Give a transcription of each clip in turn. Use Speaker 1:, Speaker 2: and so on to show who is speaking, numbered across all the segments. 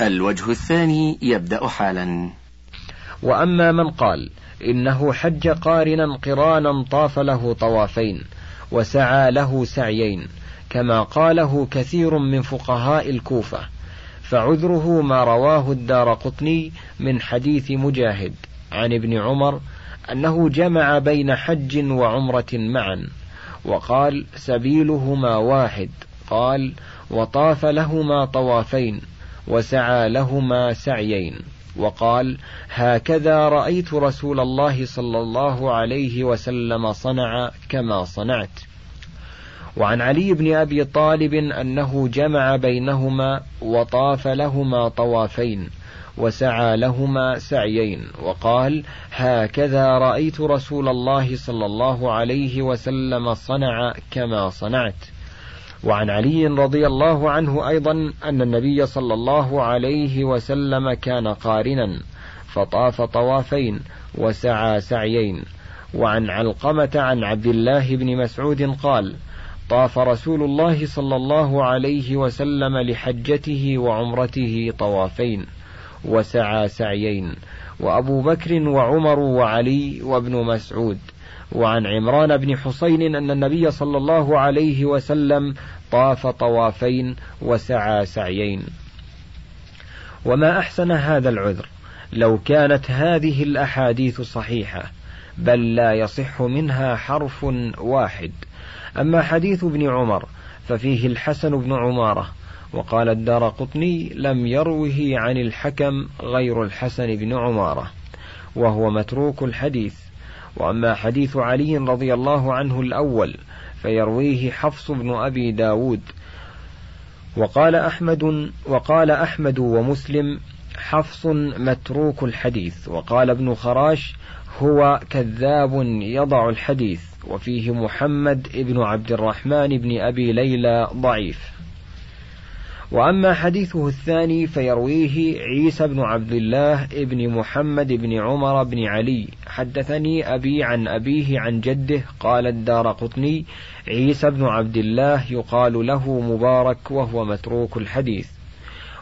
Speaker 1: الوجه الثاني يبدأ حالا.
Speaker 2: وأما من قال إنه حج قارنا قرانا طاف له طوافين وسعى له سعيين كما قاله كثير من فقهاء الكوفة فعذره ما رواه الدار قطني من حديث مجاهد عن ابن عمر أنه جمع بين حج وعمرة معا وقال سبيلهما واحد قال وطاف لهما طوافين وسعى لهما سعيين. وقال هكذا رأيت رسول الله صلى الله عليه وسلم صنع كما صنعت. وعن علي بن أبي طالب أنه جمع بينهما وطاف لهما طوافين وسعى لهما سعيين. وقال هكذا رأيت رسول الله صلى الله عليه وسلم صنع كما صنعت. وعن علي رضي الله عنه أيضا أن النبي صلى الله عليه وسلم كان قارنا فطاف طوافين وسعى سعيين. وعن علقمة عن عبد الله بن مسعود قال طاف رسول الله صلى الله عليه وسلم لحجته وعمرته طوافين وسعى سعيين وأبو بكر وعمر وعلي وابن مسعود. وعن عمران بن حسين أن النبي صلى الله عليه وسلم طاف طوافين وسعى سعيين. وما أحسن هذا العذر؟ لو كانت هذه الأحاديث صحيحة بل لا يصح منها حرف واحد. أما حديث ابن عمر ففيه الحسن بن عمارة وقال الدار قطني لم يروه عن الحكم غير الحسن بن عمارة وهو متروك الحديث. وأما حديث علي رضي الله عنه الأول فيرويه حفص بن أبي داود. وقال أحمد وقال أحمد ومسلم حفص متروك الحديث. وقال ابن خراش هو كذاب يضع الحديث وفيه محمد ابن عبد الرحمن بن أبي ليلى ضعيف. وأما حديثه الثاني فيرويه عيسى بن عبد الله بن محمد بن عمر بن علي. حدثني أبي عن أبيه عن جده قال الدار قطني عيسى بن عبد الله يقال له مبارك وهو متروك الحديث.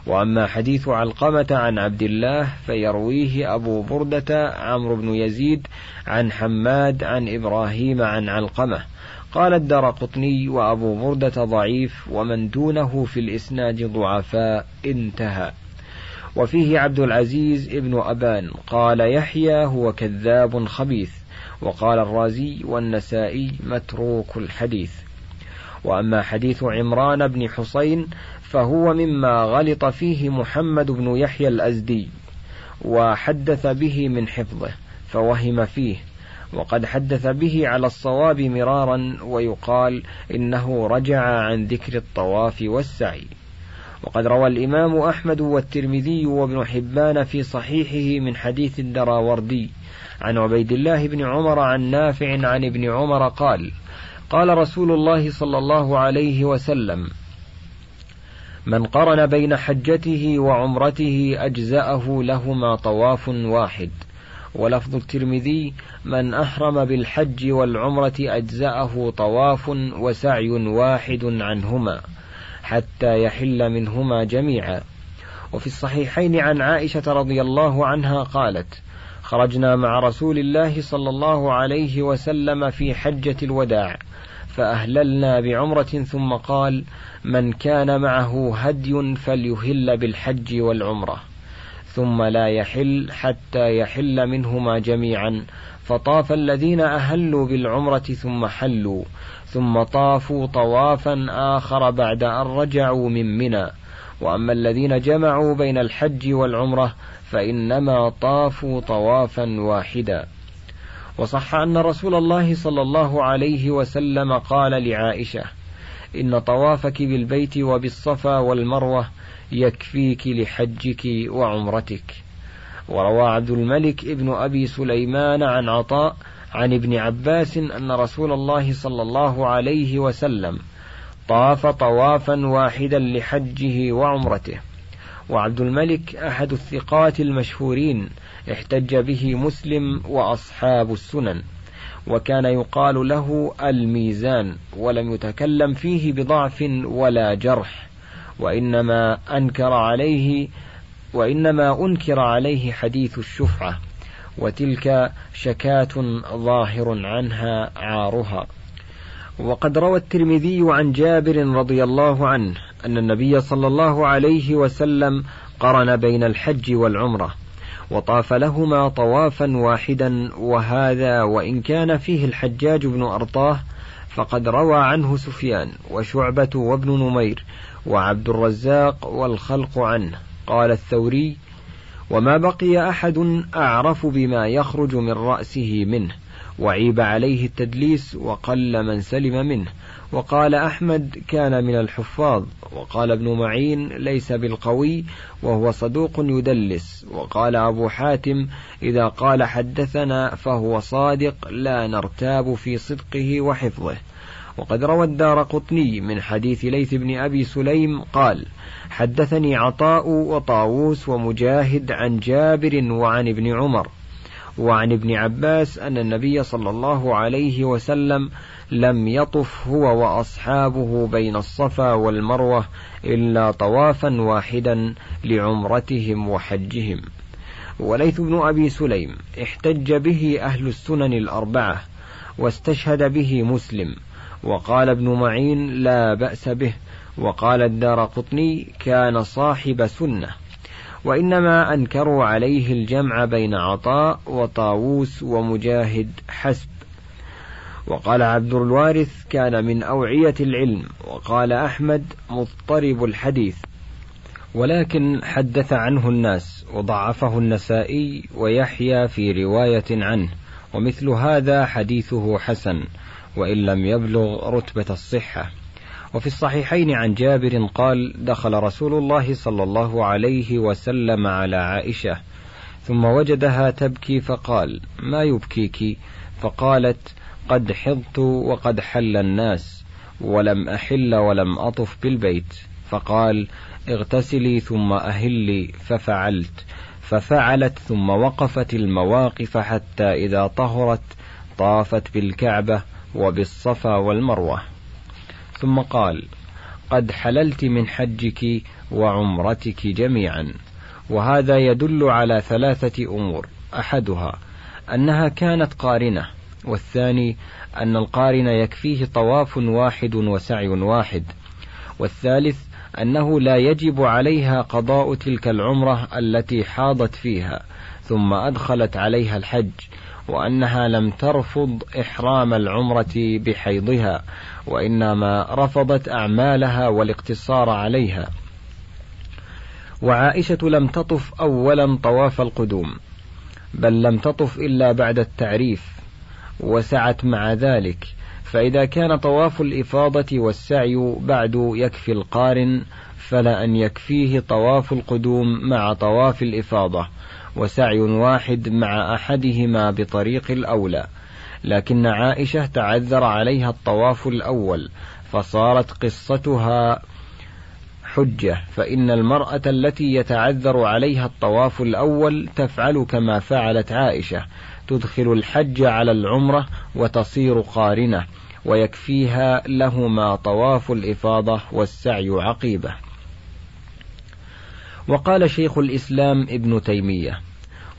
Speaker 2: وأما حديث علقمة عن عبد الله فيرويه أبو بردة عمرو بن يزيد عن حماد عن إبراهيم عن علقمة. قال الدار قطني وأبو بردة ضعيف ومن دونه في الإسناد ضعفاء انتهى. وفيه عبد العزيز ابن أبان قال يحيى هو كذاب خبيث وقال الرازي والنسائي متروك الحديث. وأما حديث عمران بن حسين فهو مما غلط فيه محمد بن يحيى الأزدي وحدث به من حفظه فوهم فيه. وقد حدث به على الصواب مرارا ويقال إنه رجع عن ذكر الطواف والسعي. وقد روى الإمام أحمد والترمذي وابن حبان في صحيحه من حديث الدراوردي عن عبيد الله بن عمر عن نافع عن ابن عمر قال قال رسول الله صلى الله عليه وسلم من قرن بين حجته وعمرته أجزأه لهما طواف واحد. ولفظ الترمذي من أحرم بالحج والعمرة أجزأه طواف وسعي واحد عنهما حتى يحل منهما جميعا. وفي الصحيحين عن عائشة رضي الله عنها قالت خرجنا مع رسول الله صلى الله عليه وسلم في حجة الوداع فأهللنا بعمرة ثم قال من كان معه هدي فليهل بالحج والعمرة. ثم لا يحل حتى يحل منهما جميعا. فطاف الذين أهلوا بالعمرة ثم حلوا ثم طافوا طوافا آخر بعد أن رجعوا من منى. وأما الذين جمعوا بين الحج والعمرة فإنما طافوا طوافا واحدا. وصح أن رسول الله صلى الله عليه وسلم قال لعائشة إن طوافك بالبيت وبالصفا والمروة يكفيك لحجك وعمرتك. وروى عبد الملك ابن أبي سليمان عن عطاء عن ابن عباس أن رسول الله صلى الله عليه وسلم طاف طوافا واحدا لحجه وعمرته. وعبد الملك أحد الثقات المشهورين احتج به مسلم وأصحاب السنن. وكان يقال له الميزان ولم يتكلم فيه بضعف ولا جرح وإنما أنكر عليه وإنما أنكر عليه حديث الشفعة وتلك شكاة ظاهر عنها عارها. وقد روى الترمذي عن جابر رضي الله عنه أن النبي صلى الله عليه وسلم قرن بين الحج والعمرة وطاف لهما طوافا واحدا وهذا وإن كان فيه الحجاج بن أرطاه فقد روى عنه سفيان وشعبة وابن نمير وعبد الرزاق والخلق عنه. قال الثوري وما بقي أحد أعرف بما يخرج من رأسه منه وعيب عليه التدليس وقل من سلم منه وقال أحمد كان من الحفاظ وقال ابن معين ليس بالقوي وهو صدوق يدلس وقال أبو حاتم إذا قال حدثنا فهو صادق لا نرتاب في صدقه وحفظه. وقد روى الدار قطني من حديث ليث بن أبي سليم قال حدثني عطاء وطاووس ومجاهد عن جابر وعن ابن عمر وعن ابن عباس أن النبي صلى الله عليه وسلم لم يطف هو وأصحابه بين الصفا والمروة إلا طوافا واحدا لعمرتهم وحجهم. وليث بن أبي سليم احتج به أهل السنن الأربعة واستشهد به مسلم وقال ابن معين لا بأس به وقال الدار قطني كان صاحب سنة. وإنما أنكروا عليه الجمع بين عطاء وطاووس ومجاهد حسب. وقال عبد الوارث كان من أوعية العلم وقال أحمد مضطرب الحديث. ولكن حدث عنه الناس وضعفه النسائي ويحيى في رواية عنه ومثل هذا حديثه حسن وإن لم يبلغ رتبة الصحة. وفي الصحيحين عن جابر قال دخل رسول الله صلى الله عليه وسلم على عائشة ثم وجدها تبكي فقال ما يبكيك؟ فقالت قد حضت وقد حل الناس ولم أحل ولم أطف بالبيت. فقال اغتسلي ثم أهلي. ففعلت ففعلت ثم وقفت المواقف حتى إذا طهرت طافت بالكعبة وبالصفا والمروة. ثم قال قد حللت من حجك وعمرتك جميعا وهذا يدل على ثلاثة أمور أحدها أنها كانت قارنة والثاني أن القارن يكفيه طواف واحد وسعي واحد والثالث أنه لا يجب عليها قضاء تلك العمرة التي حاضت فيها ثم أدخلت عليها الحج وأنها لم ترفض إحرام العمرة بحيضها وإنما رفضت أعمالها والاقتصار عليها. وعائشة لم تطف أولا طواف القدوم بل لم تطف إلا بعد التعريف وسعت مع ذلك. فإذا كان طواف الإفاضة والسعي بعد يكفي القارن فلا أن يكفيه طواف القدوم مع طواف الإفاضة. وسعي واحد مع أحدهما بطريق الأولى. لكن عائشة تعذر عليها الطواف الأول فصارت قصتها حجة. فإن المرأة التي يتعذر عليها الطواف الأول تفعل كما فعلت عائشة تدخل الحج على العمرة وتصير قارنة ويكفيها لهما طواف الإفاضة والسعي عقيبة. وقال شيخ الإسلام ابن تيمية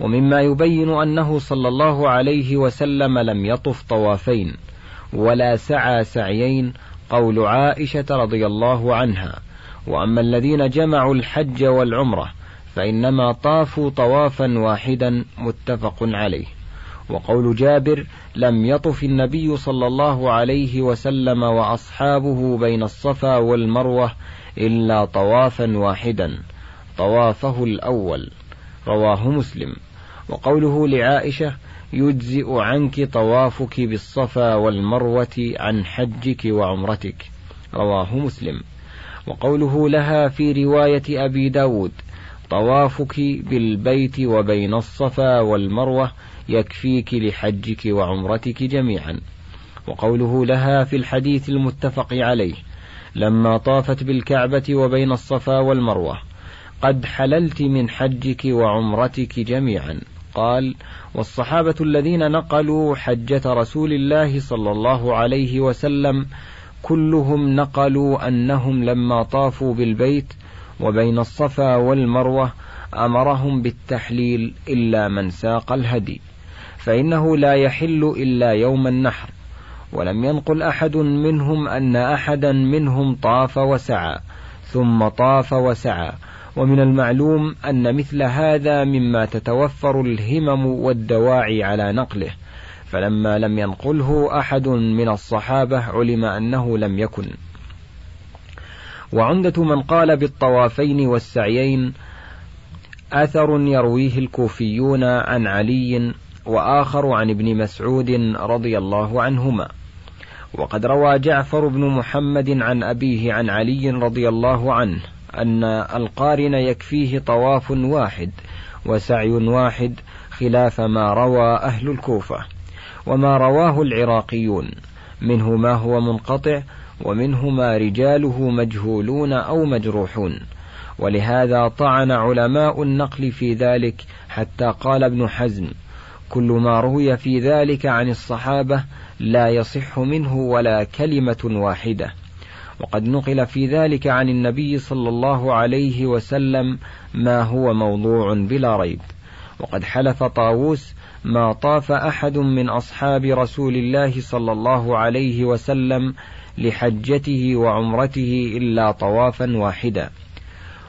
Speaker 2: ومما يبين أنه صلى الله عليه وسلم لم يطف طوافين ولا سعى سعيين قول عائشة رضي الله عنها وأما الذين جمعوا الحج والعمرة فإنما طافوا طوافا واحدا متفق عليه وقول جابر لم يطف النبي صلى الله عليه وسلم وأصحابه بين الصفا والمروة إلا طوافا واحدا طوافه الأول رواه مسلم وقوله لعائشة يجزئ عنك طوافك بالصفا والمروة عن حجك وعمرتك. رواه مسلم. وقوله لها في رواية أبي داود طوافك بالبيت وبين الصفا والمروة يكفيك لحجك وعمرتك جميعا. وقوله لها في الحديث المتفق عليه لما طافت بالكعبة وبين الصفا والمروة قد حللت من حجك وعمرتك جميعا. قال والصحابة الذين نقلوا حجة رسول الله صلى الله عليه وسلم كلهم نقلوا أنهم لما طافوا بالبيت وبين الصفا والمروة أمرهم بالتحليل إلا من ساق الهدي فإنه لا يحل إلا يوم النحر ولم ينقل أحد منهم أن أحدا منهم طاف وسعى ثم طاف وسعى ومن المعلوم أن مثل هذا مما تتوفر الهمم والدواعي على نقله فلما لم ينقله أحد من الصحابة علم أنه لم يكن. وعمدة من قال بالطوافين والسعيين أثر يرويه الكوفيون عن علي وآخر عن ابن مسعود رضي الله عنهما. وقد روى جعفر بن محمد عن أبيه عن علي رضي الله عنه أن القارن يكفيه طواف واحد وسعي واحد خلاف ما روى أهل الكوفة وما رواه العراقيون. منه ما هو منقطع ومنه ما رجاله مجهولون أو مجروحون. ولهذا طعن علماء النقل في ذلك حتى قال ابن حزم كل ما روي في ذلك عن الصحابة لا يصح منه ولا كلمة واحدة وقد نقل في ذلك عن النبي صلى الله عليه وسلم ما هو موضوع بلا ريب. وقد حلف طاووس ما طاف أحد من أصحاب رسول الله صلى الله عليه وسلم لحجته وعمرته إلا طوافا واحدا.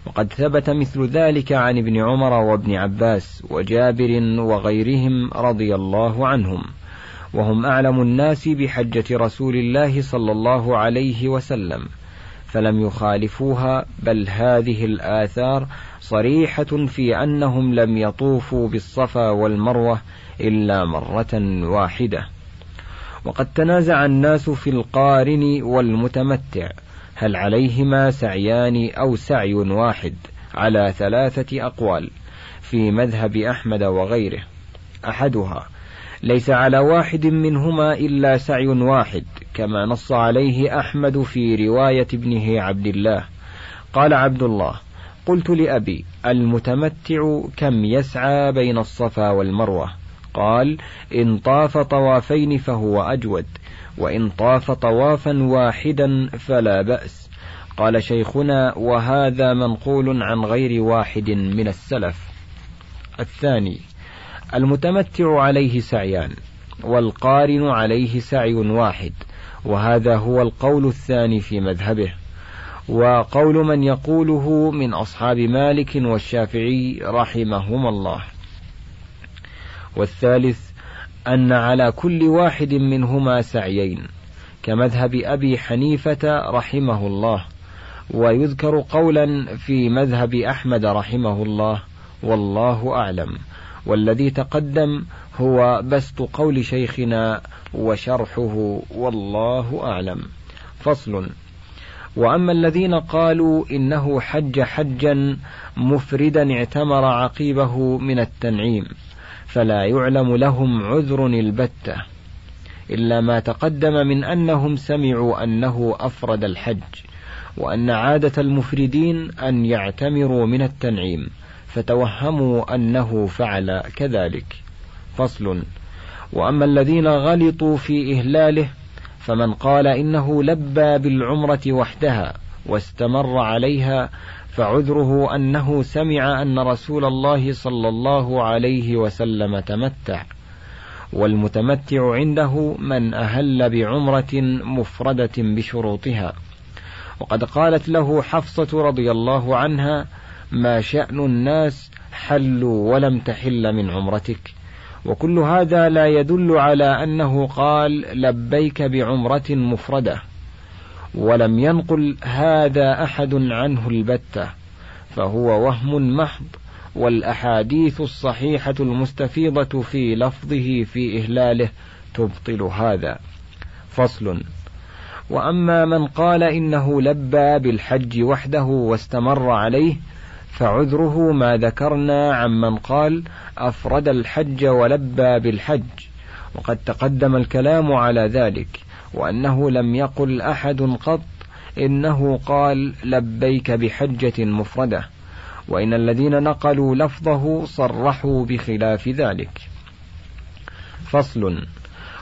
Speaker 2: وقد ثبت مثل ذلك عن ابن عمر وابن عباس وجابر وغيرهم رضي الله عنهم. وهم أعلم الناس بحجة رسول الله صلى الله عليه وسلم فلم يخالفوها بل هذه الآثار صريحة في أنهم لم يطوفوا بالصفا والمروة إلا مرة واحدة. وقد تنازع الناس في القارن والمتمتع هل عليهما سعيان أو سعي واحد؟ على ثلاثة أقوال في مذهب أحمد وغيره. أحدها ليس على واحد منهما إلا سعي واحد كما نص عليه أحمد في رواية ابنه عبد الله. قال عبد الله قلت لأبي المتمتع كم يسعى بين الصفا والمروة؟ قال إن طاف طوافين فهو أجود وإن طاف طوافا واحدا فلا بأس. قال شيخنا وهذا منقول عن غير واحد من السلف. الثاني المتمتع عليه سعيان والقارن عليه سعي واحد وهذا هو القول الثاني في مذهبه. وقول من يقوله من أصحاب مالك والشافعي رحمهما الله. والثالث أن على كل واحد منهما سعيين كمذهب أبي حنيفة رحمه الله. ويذكر قولا في مذهب أحمد رحمه الله والله أعلم. والذي تقدم هو بسط قول شيخنا وشرحه والله أعلم. فصل. وأما الذين قالوا إنه حج حجا مفردا اعتمر عقيبه من التنعيم فلا يعلم لهم عذر البتة إلا ما تقدم من أنهم سمعوا أنه أفرد الحج وأن عادة المفردين أن يعتمروا من التنعيم. فتوهموا أنه فعل كذلك. فصل. وأما الذين غلطوا في إهلاله فمن قال إنه لبى بالعمرة وحدها واستمر عليها فعذره أنه سمع أن رسول الله صلى الله عليه وسلم تمتع. والمتمتع عنده من أهل بعمرة مفردة بشروطها. وقد قالت له حفصة رضي الله عنها ما شأن الناس حلوا ولم تحل من عمرتك. وكل هذا لا يدل على أنه قال لبيك بعمرة مفردة. ولم ينقل هذا أحد عنه البتة فهو وهم محض والأحاديث الصحيحة المستفيضة في لفظه في إهلاله تبطل هذا. فصل وأما من قال إنه لبى بالحج وحده واستمر عليه فعذره ما ذكرنا عمن قال أفرد الحج ولبى بالحج وقد تقدم الكلام على ذلك وأنه لم يقل أحد قط إنه قال لبيك بحجة مفردة وإن الذين نقلوا لفظه صرحوا بخلاف ذلك. فصل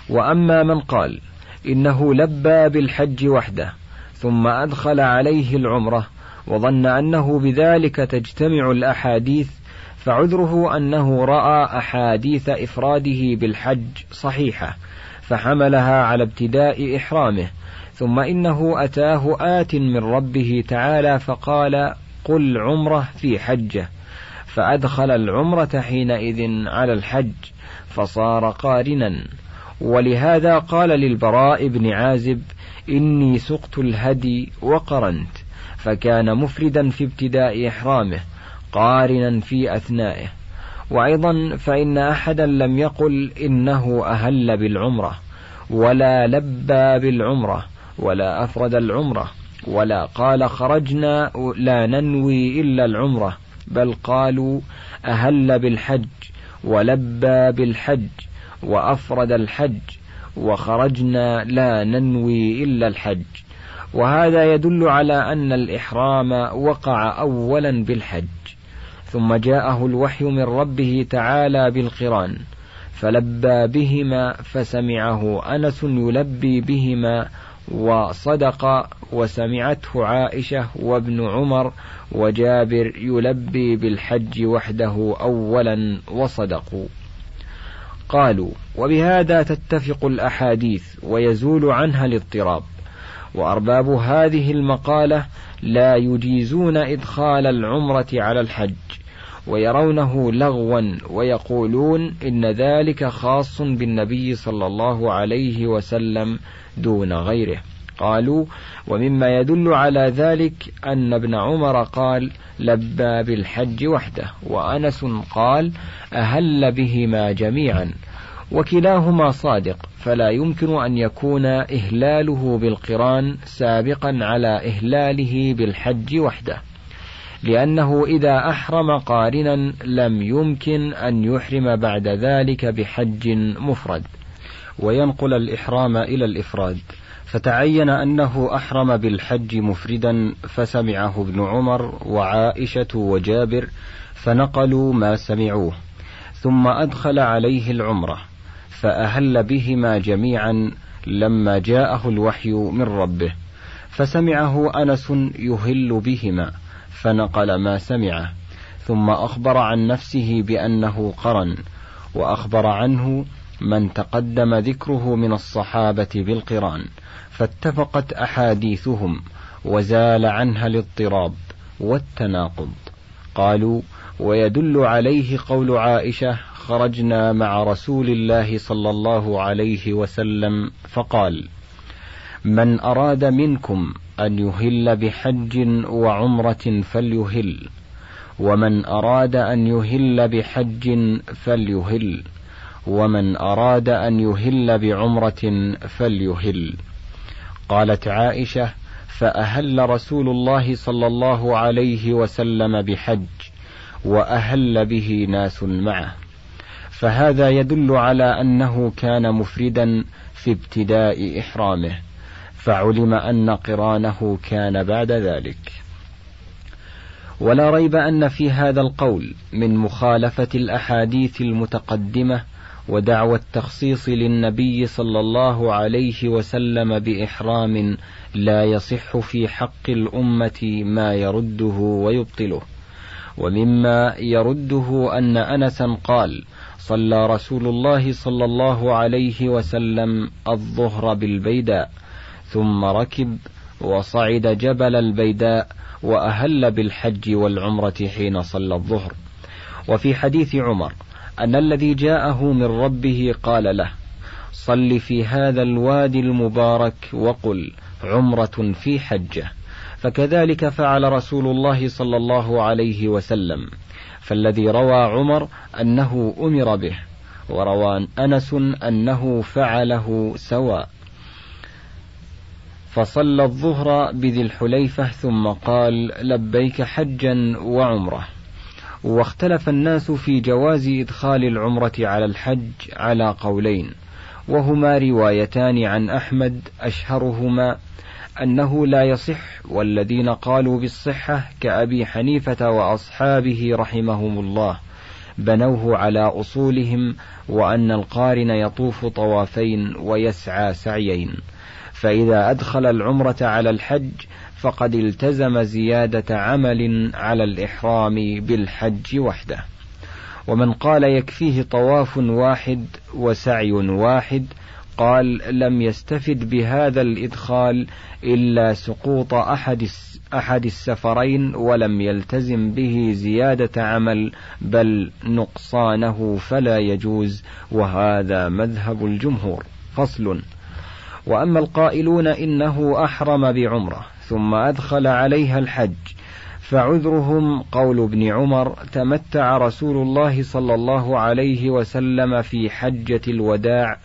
Speaker 2: وأما من قال إنه لبى بالحج وحده ثم أدخل عليه العمرة وظن أنه بذلك تجتمع الأحاديث
Speaker 3: فعذره أنه رأى أحاديث إفراده بالحج صحيحة فحملها على ابتداء إحرامه ثم إنه أتاه آت من ربه تعالى فقال قل عمرة في حجة فأدخل العمرة حينئذ على الحج فصار قارنا. ولهذا قال للبراء بن عازب إني سقت الهدي وقرنت فكان مفردا في ابتداء إحرامه قارنا في أثنائه. وأيضا فإن أحدا لم يقل إنه أهل بالعمرة ولا لبى بالعمرة ولا أفرد العمرة ولا قال خرجنا لا ننوي إلا العمرة بل قالوا أهل بالحج ولبى بالحج وأفرد الحج وخرجنا لا ننوي إلا الحج. وهذا يدل على أن الإحرام وقع أولا بالحج ثم جاءه الوحي من ربه تعالى بالقرآن فلبى بهما فسمعه أنس يلبي بهما وصدق وسمعته عائشة وابن عمر وجابر يلبي بالحج وحده أولا وصدقوا. قالوا وبهذا تتفق الأحاديث ويزول عنها الاضطراب وأرباب هذه المقالة لا يجيزون إدخال العمرة على الحج ويرونه لغوا ويقولون إن ذلك خاص بالنبي صلى الله عليه وسلم دون غيره. قالوا ومما يدل على ذلك أن ابن عمر قال لبى بالحج وحده وأنس قال أهل بهما جميعا. وكلاهما صادق فلا يمكن أن يكون إهلاله بالقرآن سابقا على إهلاله بالحج وحده. لأنه إذا أحرم قارنا لم يمكن أن يحرم بعد ذلك بحج مفرد.
Speaker 2: وينقل الإحرام إلى الإفراد. فتعين أنه أحرم بالحج مفردا فسمعه ابن عمر وعائشة وجابر فنقلوا ما سمعوه ثم أدخل عليه العمرة. فأهل بهما جميعا لما جاءه الوحي من ربه. فسمعه أنس يهل بهما فنقل ما سمعه ثم أخبر عن نفسه بأنه قرن وأخبر عنه من تقدم ذكره من الصحابة بالقران فاتفقت أحاديثهم وزال عنها الاضطراب والتناقض. قالوا ويدل عليه قول عائشة خرجنا مع رسول الله صلى الله عليه وسلم فقال من أراد منكم أن يهل بحج وعمرة فليهل ومن أراد أن يهل بحج فليهل ومن أراد أن يهل بعمرة فليهل. قالت عائشة فأهل رسول الله صلى الله عليه وسلم بحج وأهل به ناس معه. فهذا يدل على أنه كان مفردا في ابتداء إحرامه فعلم أن قرانه كان بعد ذلك. ولا ريب أن في هذا القول من مخالفة الأحاديث المتقدمة ودعوى التخصيص للنبي صلى الله عليه وسلم بإحرام لا يصح في حق الأمة ما يرده ويبطله. ومما يرده أن أنسا قال صلى رسول الله صلى الله عليه وسلم الظهر بالبيداء ثم ركب وصعد جبل البيداء وأهل بالحج والعمرة حين صلى الظهر. وفي حديث عمر أن الذي جاءه من ربه قال له صل في هذا الوادي المبارك وقل عمرة في حجة. فكذلك فعل رسول الله صلى الله عليه وسلم. فالذي روى عمر أنه أمر به وروى أنس أنه فعله سواء. فصلى الظهر بذي الحليفة ثم قال لبيك حجا وعمرة واختلف الناس في جواز إدخال العمرة على الحج على قولين وهما روايتان عن أحمد أشهرهما. أنه لا يصح والذين قالوا بالصحة كأبي حنيفة وأصحابه رحمهم الله بنوه على أصولهم وأن القارن يطوف طوافين ويسعى سعيين. فإذا أدخل العمرة على الحج فقد التزم زيادة عمل على الإحرام بالحج وحده. ومن قال يكفيه طواف واحد وسعي واحد قال لم يستفد بهذا الإدخال إلا سقوط أحد أحد السفرين ولم يلتزم به زيادة عمل بل نقصانه فلا يجوز وهذا مذهب الجمهور. فصل. وأما القائلون إنه أحرم بعمرة ثم أدخل عليها الحج فعذرهم قول ابن عمر تمتع رسول الله صلى الله عليه وسلم في حجة الوداع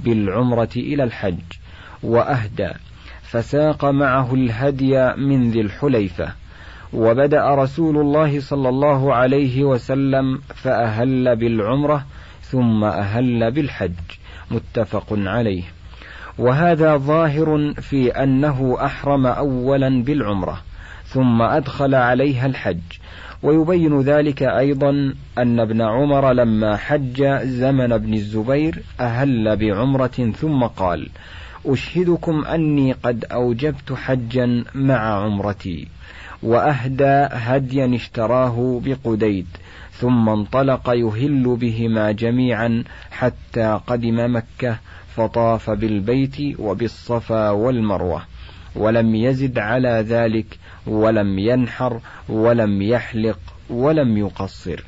Speaker 2: بالعمرة إلى الحج وأهدى فساق معه الهدي من ذي الحليفة وبدأ رسول الله صلى الله عليه وسلم فأهل بالعمرة ثم أهل بالحج متفق عليه. وهذا ظاهر في أنه أحرم أولا بالعمرة ثم أدخل عليها الحج ويبين ذلك أيضا أن ابن عمر لما حج زمن ابن الزبير أهل بعمرة ثم قال أشهدكم أني قد أوجبت حجا مع عمرتي وأهدى هديا اشتراه بقديد ثم انطلق يهل بهما جميعا حتى قدم مكة فطاف بالبيت وبالصفا والمروة ولم يزد على ذلك ولم ينحر ولم يحلق ولم يقصر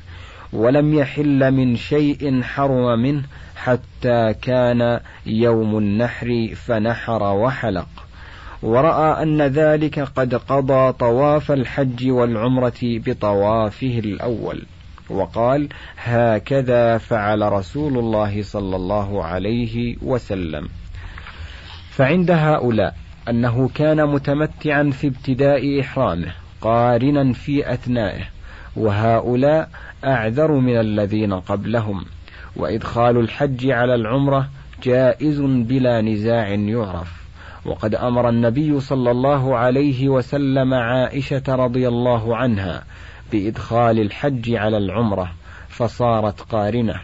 Speaker 2: ولم يحل من شيء حرم منه حتى كان يوم النحر فنحر وحلق. ورأى أن ذلك قد قضى طواف الحج والعمرة بطوافه الأول. وقال هكذا فعل رسول الله صلى الله عليه وسلم. فعند هؤلاء أنه كان متمتعا في ابتداء إحرامه قارنا في أثنائه وهؤلاء أعذر من الذين قبلهم. وإدخال الحج على العمرة جائز بلا نزاع يعرف. وقد أمر النبي صلى الله عليه وسلم عائشة رضي الله عنها بإدخال الحج على العمرة فصارت قارنة.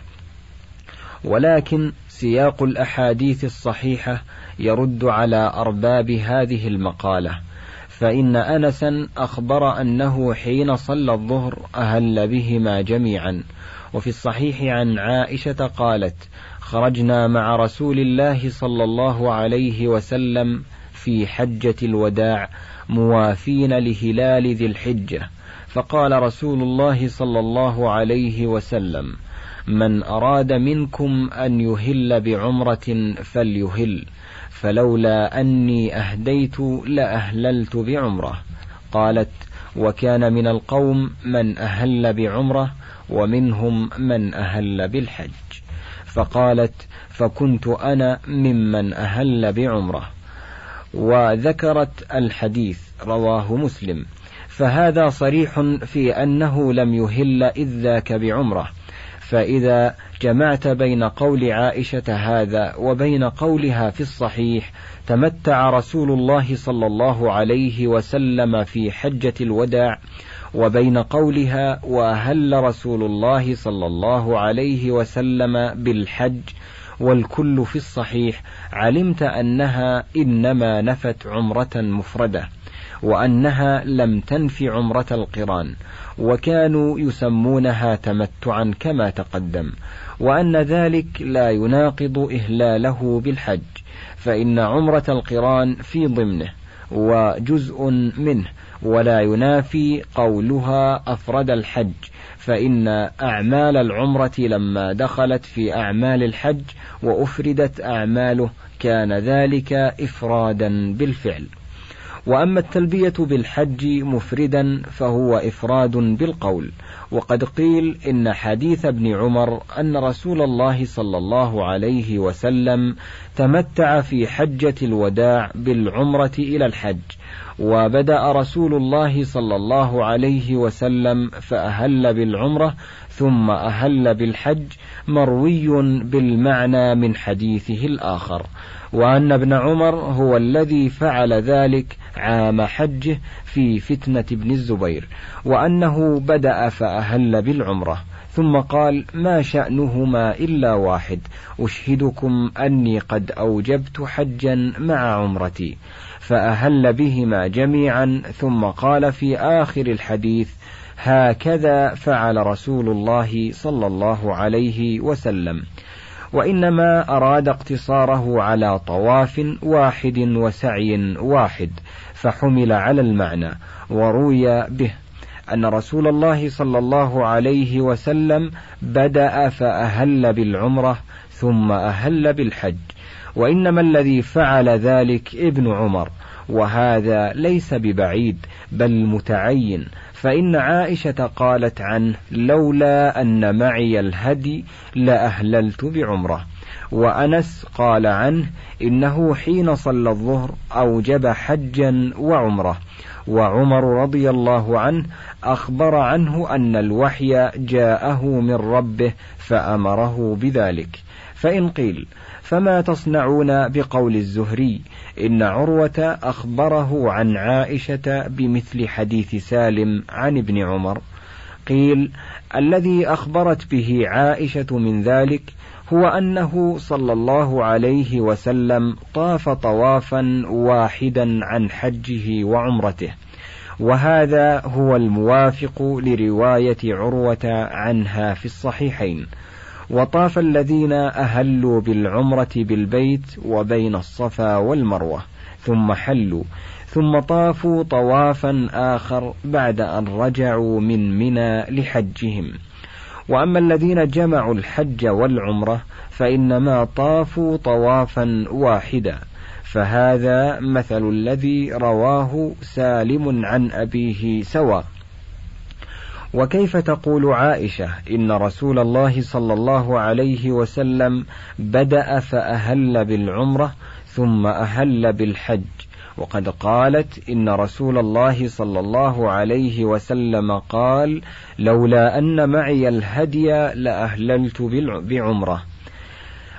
Speaker 2: ولكن سياق الأحاديث الصحيحة يرد على أرباب هذه المقالة. فإن أنسا أخبر أنه حين صلى الظهر أهل بهما جميعا. وفي الصحيح عن عائشة قالت خرجنا مع رسول الله صلى الله عليه وسلم في حجة الوداع موافين لهلال ذي الحجة. فقال رسول الله صلى الله عليه وسلم من أراد منكم أن يهل بعمرة فليهل فلولا أني أهديت لأهللت بعمرة. قالت وكان من القوم من أهل بعمرة ومنهم من أهل بالحج. فقالت فكنت أنا ممن أهل بعمرة. وذكرت الحديث رواه مسلم. فهذا صريح في أنه لم يهل إذ ذاك بعمرة. فإذا جمعت بين قول عائشة هذا وبين قولها في الصحيح تمتع رسول الله صلى الله عليه وسلم في حجة الوداع وبين قولها وأهل رسول الله صلى الله عليه وسلم بالحج والكل في الصحيح علمت أنها إنما نفت عمرة مفردة. وأنها لم تنف عمرة القران وكانوا يسمونها تمتعا كما تقدم وأن ذلك لا يناقض إهلاله بالحج فإن عمرة القران في ضمنه وجزء منه ولا ينافي قولها أفرد الحج فإن أعمال العمرة لما دخلت في أعمال الحج وأفردت أعماله كان ذلك إفرادا بالفعل. وأما التلبية بالحج مفردا فهو إفراد بالقول. وقد قيل إن حديث ابن عمر أن رسول الله صلى الله عليه وسلم تمتع في حجة الوداع بالعمرة إلى الحج وبدأ رسول الله صلى الله عليه وسلم فأهل بالعمرة ثم أهل بالحج مروي بالمعنى من حديثه الآخر. وأن ابن عمر هو الذي فعل ذلك عام حجه في فتنة ابن الزبير وأنه بدأ فأهل بالعمرة ثم قال ما شأنهما إلا واحد أشهدكم أني قد أوجبت حجا مع عمرتي. فأهل بهما جميعا ثم قال في آخر الحديث هكذا فعل رسول الله صلى الله عليه وسلم. وإنما أراد اقتصاره على طواف واحد وسعي واحد فحمل على المعنى وروي به أن رسول الله صلى الله عليه وسلم بدأ فأهل بالعمرة ثم أهل بالحج وإنما الذي فعل ذلك ابن عمر وهذا ليس ببعيد بل متعين فإن عائشة قالت عنه لولا أن معي الهدي لأهللت بعمرة. وأنس قال عنه إنه حين صلى الظهر أوجب حجا وعمرة. وعمر رضي الله عنه أخبر عنه أن الوحي جاءه من ربه فأمره بذلك. فإن قيل فما تصنعون بقول الزهري؟ إن عروة أخبره عن عائشة بمثل حديث سالم عن ابن عمر. قيل الذي أخبرت به عائشة من ذلك هو أنه صلى الله عليه وسلم طاف طوافا واحدا عن حجه وعمرته. وهذا هو الموافق لرواية عروة عنها في الصحيحين. وطاف الذين أهلوا بالعمرة بالبيت وبين الصفا والمروة ثم حلوا ثم طافوا طوافا آخر بعد أن رجعوا من منى لحجهم. وأما الذين جمعوا الحج والعمرة فإنما طافوا طوافا واحدا فهذا مثل الذي رواه سالم عن أبيه سواء. وكيف تقول عائشة إن رسول الله صلى الله عليه وسلم بدأ فأهل بالعمرة ثم أهل بالحج؟ وقد قالت إن رسول الله صلى الله عليه وسلم قال لولا أن معي الهدي لأهللت بعمرة.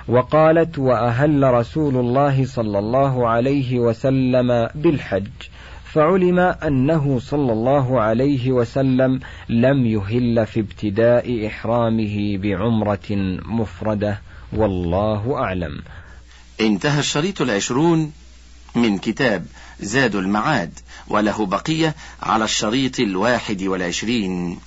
Speaker 2: وقالت وأهل رسول الله صلى الله عليه وسلم بالحج. فعلم أنه صلى الله عليه وسلم لم يهل في ابتداء إحرامه بعمرة مفردة. والله أعلم.
Speaker 4: انتهى الشريط العشرون من كتاب زاد المعاد وله بقية على الشريط الواحد والعشرين.